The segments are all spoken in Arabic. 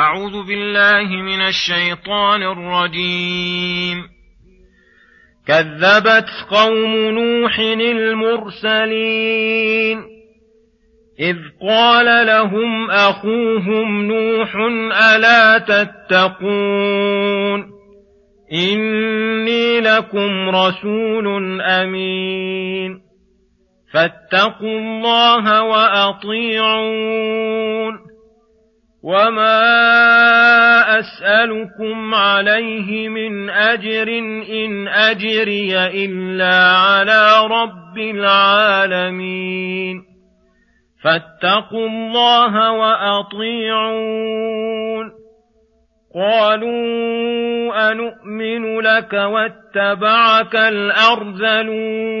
أعوذ بالله من الشيطان الرجيم. كذبت قوم نوح المرسلين. إذ قال لهم أخوهم نوح ألا تتقون؟ إني لكم رسول أمين. فاتقوا الله وأطيعون. وما اسالكم عليه من اجر ان اجري الا على رب العالمين فاتقوا الله واطيعون قالوا انومن لك واتبعك الارذلون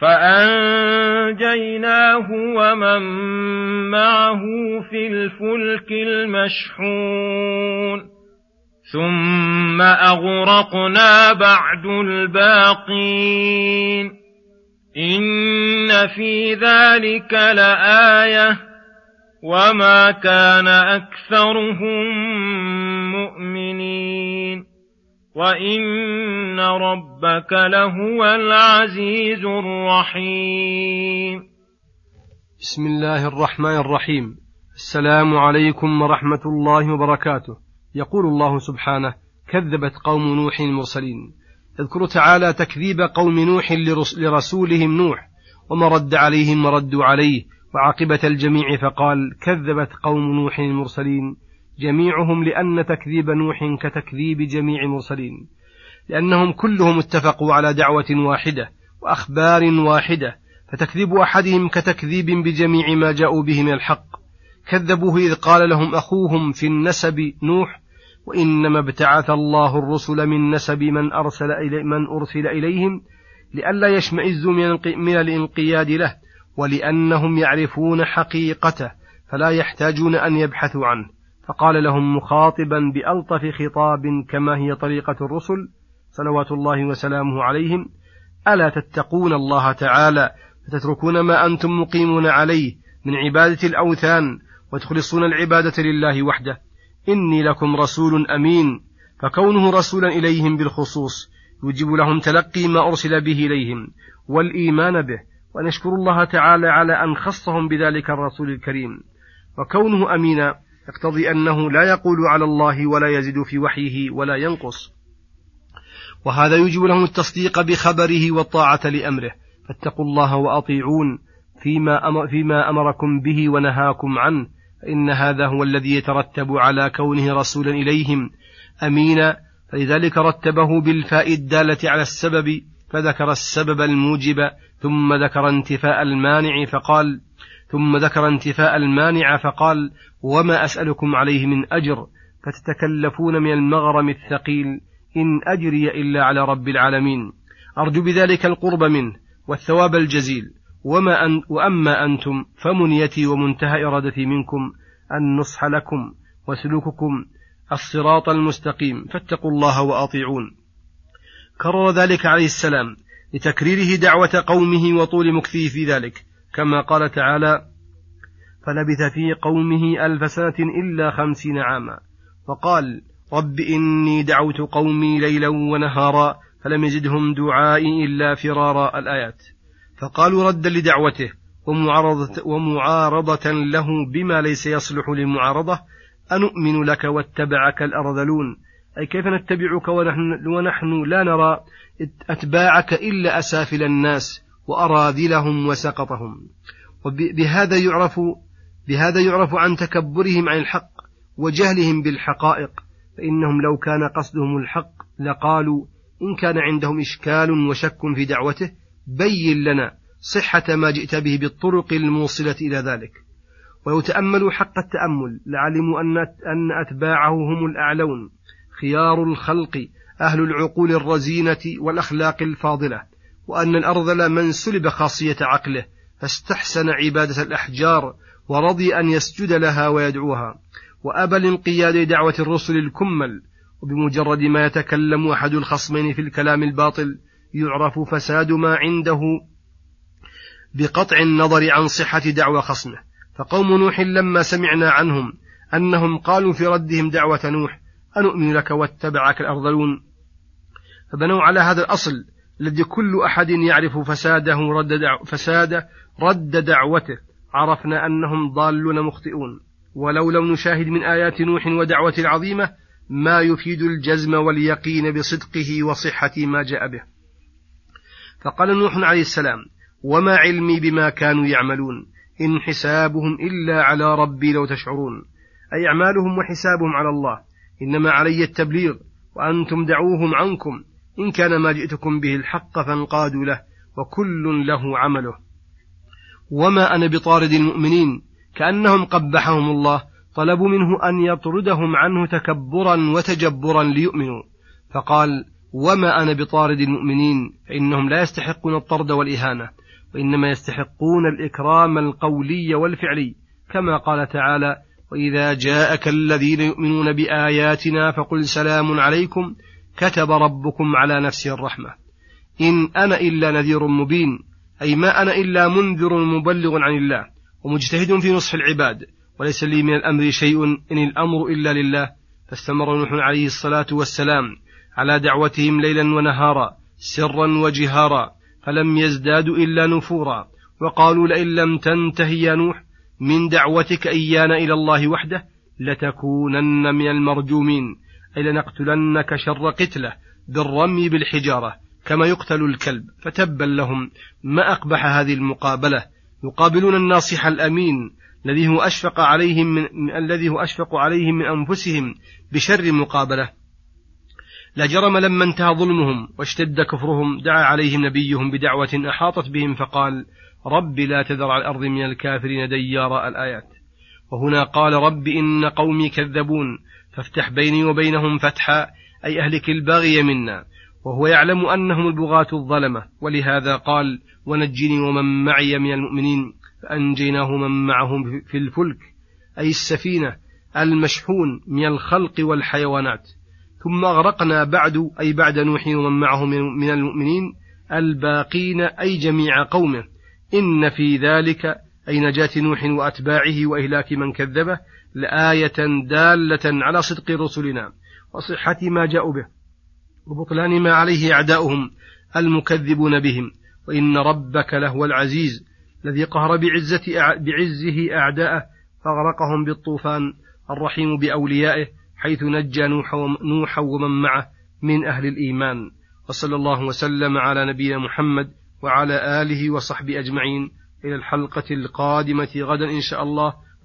فأنجيناه ومن معه في الفلك المشحون. ثم أغرقنا بعد الباقين. إن في ذلك لآية. وما كان أكثرهم مؤمنين. وان ربك لهو العزيز الرحيم بسم الله الرحمن الرحيم. السلام عليكم ورحمة الله وبركاته. يقول الله سبحانه كذبت قوم نوح المرسلين. يذكر تعالى تكذيب قوم نوح لرسولهم نوح وما رد عليهم وردوا عليه. وعاقبة الجميع فقال كذبت قوم نوح المرسلين. جميعهم لأن تكذيب نوح كتكذيب جميع المرسلين لأنهم كلهم اتفقوا على دعوة واحدة وأخبار واحدة فتكذيب أحدهم كتكذيب بجميع ما جاءوا به من الحق. كذبوه إذ قال لهم أخوهم في النسب نوح وإنما ابتعث الله الرسل من نسب من أرسل إلي من أرسل إليهم لئلا يشمئزوا من الانقياد له ولأنهم يعرفون حقيقته فلا يحتاجون أن يبحثوا عنه. فقال لهم مخاطبا بألطف خطاب كما هي طريقة الرسل صلوات الله وسلامه عليهم ألا تتقون الله تعالى؟ فتتركون ما أنتم مقيمون عليه من عبادة الأوثان وتخلصون العبادة لله وحده. إني لكم رسول أمين. فكونه رسولا إليهم بالخصوص يجب لهم تلقي ما أرسل به إليهم والإيمان به ونشكر الله تعالى على أن خصهم بذلك الرسول الكريم. وكونه أمينا يقتضي أنه لا يقول على الله ولا يزيد في وحيه ولا ينقص. وهذا يوجب لهم التصديق بخبره والطاعة لأمره. فاتقوا الله وأطيعون فيما, أمر فيما أمركم به ونهاكم عنه. فإن هذا هو الذي يترتب على كونه رسولا إليهم. أمينا فلذلك رتبه بالفاء الدالة على السبب فذكر السبب الموجب ثم ذكر انتفاء المانع فقال ثم ذكر انتفاء المانع فقال وما أسألكم عليه من أجر فتتكلفون من المغرم الثقيل إن أجري إلا على رب العالمين. أرجو بذلك القرب منه والثواب الجزيل. وما أن وأما أنتم فمنيتي ومنتهى إرادتي منكم النصح لكم وسلوككم الصراط المستقيم فاتقوا الله وأطيعون. كرر ذلك عليه السلام لتكريره دعوة قومه وطول مكثه في ذلك. كما قال تعالى فلبث في قومه ألف سنة إلا خمسين عاما وقال رب إني دعوت قومي ليلا ونهارا فلم يزدهم دعائي إلا فرارا الآيات. فقالوا ردا لدعوته ومعارضة, ومعارضة له بما ليس يصلح للمعارضة أنؤمن لك واتبعك الأرذلون أي كيف نتبعك ونحن, ونحن لا نرى أتباعك إلا أسافل الناس؟ وأراذلهم وسقطهم. وبهذا يعرف بهذا يعرف عن تكبرهم عن الحق وجهلهم بالحقائق. فإنهم لو كان قصدهم الحق لقالوا إن كان عندهم إشكال وشك في دعوته بين لنا صحة ما جئت به بالطرق الموصلة إلى ذلك. ولو تأملوا حق التأمل لعلموا أن أتباعه هم الأعلون. خيار الخلق أهل العقول الرزينة والأخلاق الفاضلة. وأن الأرذل من سلب خاصية عقله فاستحسن عبادة الأحجار ورضي أن يسجد لها ويدعوها. وأبى الانقياد لدعوة الرسل الكمل وبمجرد ما يتكلم أحد الخصمين في الكلام الباطل يعرف فساد ما عنده بقطع النظر عن صحة دعوى خصمه. فقوم نوح لما سمعنا عنهم أنهم قالوا في ردهم دعوة نوح أنؤمن لك واتبعك الأرذلون؟ فبنوا على هذا الأصل الذي كل أحد يعرف فساده رد دعو فساد رد دعوته. عرفنا أنهم ضالون مخطئون. ولو لم نشاهد من آيات نوح ودعوته العظيمة ما يفيد الجزم واليقين بصدقه وصحة ما جاء به. فقال نوح عليه السلام وما علمي بما كانوا يعملون. إن حسابهم إلا على ربي لو تشعرون. أي أعمالهم وحسابهم على الله. إنما علي التبليغ وأنتم دعوهم عنكم. إن كان ما جئتكم به الحق فانقادوا له وكل له عمله. وما أنا بطارد المؤمنين كأنهم قبحهم الله طلبوا منه أن يطردهم عنه تكبرا وتجبرا ليؤمنوا. فقال وما أنا بطارد المؤمنين فإنهم لا يستحقون الطرد والإهانة وإنما يستحقون الإكرام القولي والفعلي كما قال تعالى وإذا جاءك الذين يؤمنون بآياتنا فقل سلام عليكم كتب ربكم على نفسه الرحمة. إن أنا إلا نذير مبين أي ما أنا إلا منذر مبلغ عن الله ومجتهد في نصح العباد وليس لي من الأمر شيء إن الأمر إلا لله. فاستمر نوح عليه الصلاة والسلام على دعوتهم ليلا ونهارا سرا وجهارا فلم يزدادوا إلا نفورا. وقالوا لئن لم تنته يا نوح من دعوتك إيانا إلى الله وحده لتكونن من المرجومين. أي لنقتلنك شر قتله بالرمي بالحجارة كما يقتل الكلب. فتبا لهم ما أقبح هذه المقابلة؟ يقابلون الناصح الأمين الذي هو أشفق عليهم من الذي هو أشفق عليهم من أنفسهم بشر مقابلة. لا جرم لما انتهى ظلمهم واشتد كفرهم دعا عليهم نبيهم بدعوة أحاطت بهم فقال رب لا تذر على الأرض من الكافرين ديارا الآيات. وهنا قال رب إن قومي كذبون. فافتح بيني وبينهم فتحا أي أهلك الباغي منا. وهو يعلم أنهم البغاة الظلمة. ولهذا قال ونجني ومن معي من المؤمنين. فأنجيناه من معه في الفلك أي السفينة المشحون من الخلق والحيوانات. ثم أغرقنا بعد أي بعد نوح ومن معه من المؤمنين الباقين أي جميع قومه. إن في ذلك أي نجاة نوح وأتباعه وإهلاك من كذبه لآية دالة على صدق رسلنا وصحة ما جاءوا به وبطلان ما عليه أعداؤهم المكذبون بهم وإن ربك لهو العزيز الذي قهر بعزة بعزه أعداءه فأغرقهم بالطوفان الرحيم بأوليائه حيث نجى نوحا ومن معه من أهل الإيمان وصلى الله وسلم على نبينا محمد وعلى آله وصحبه أجمعين إلى الحلقة القادمة غدا إن شاء الله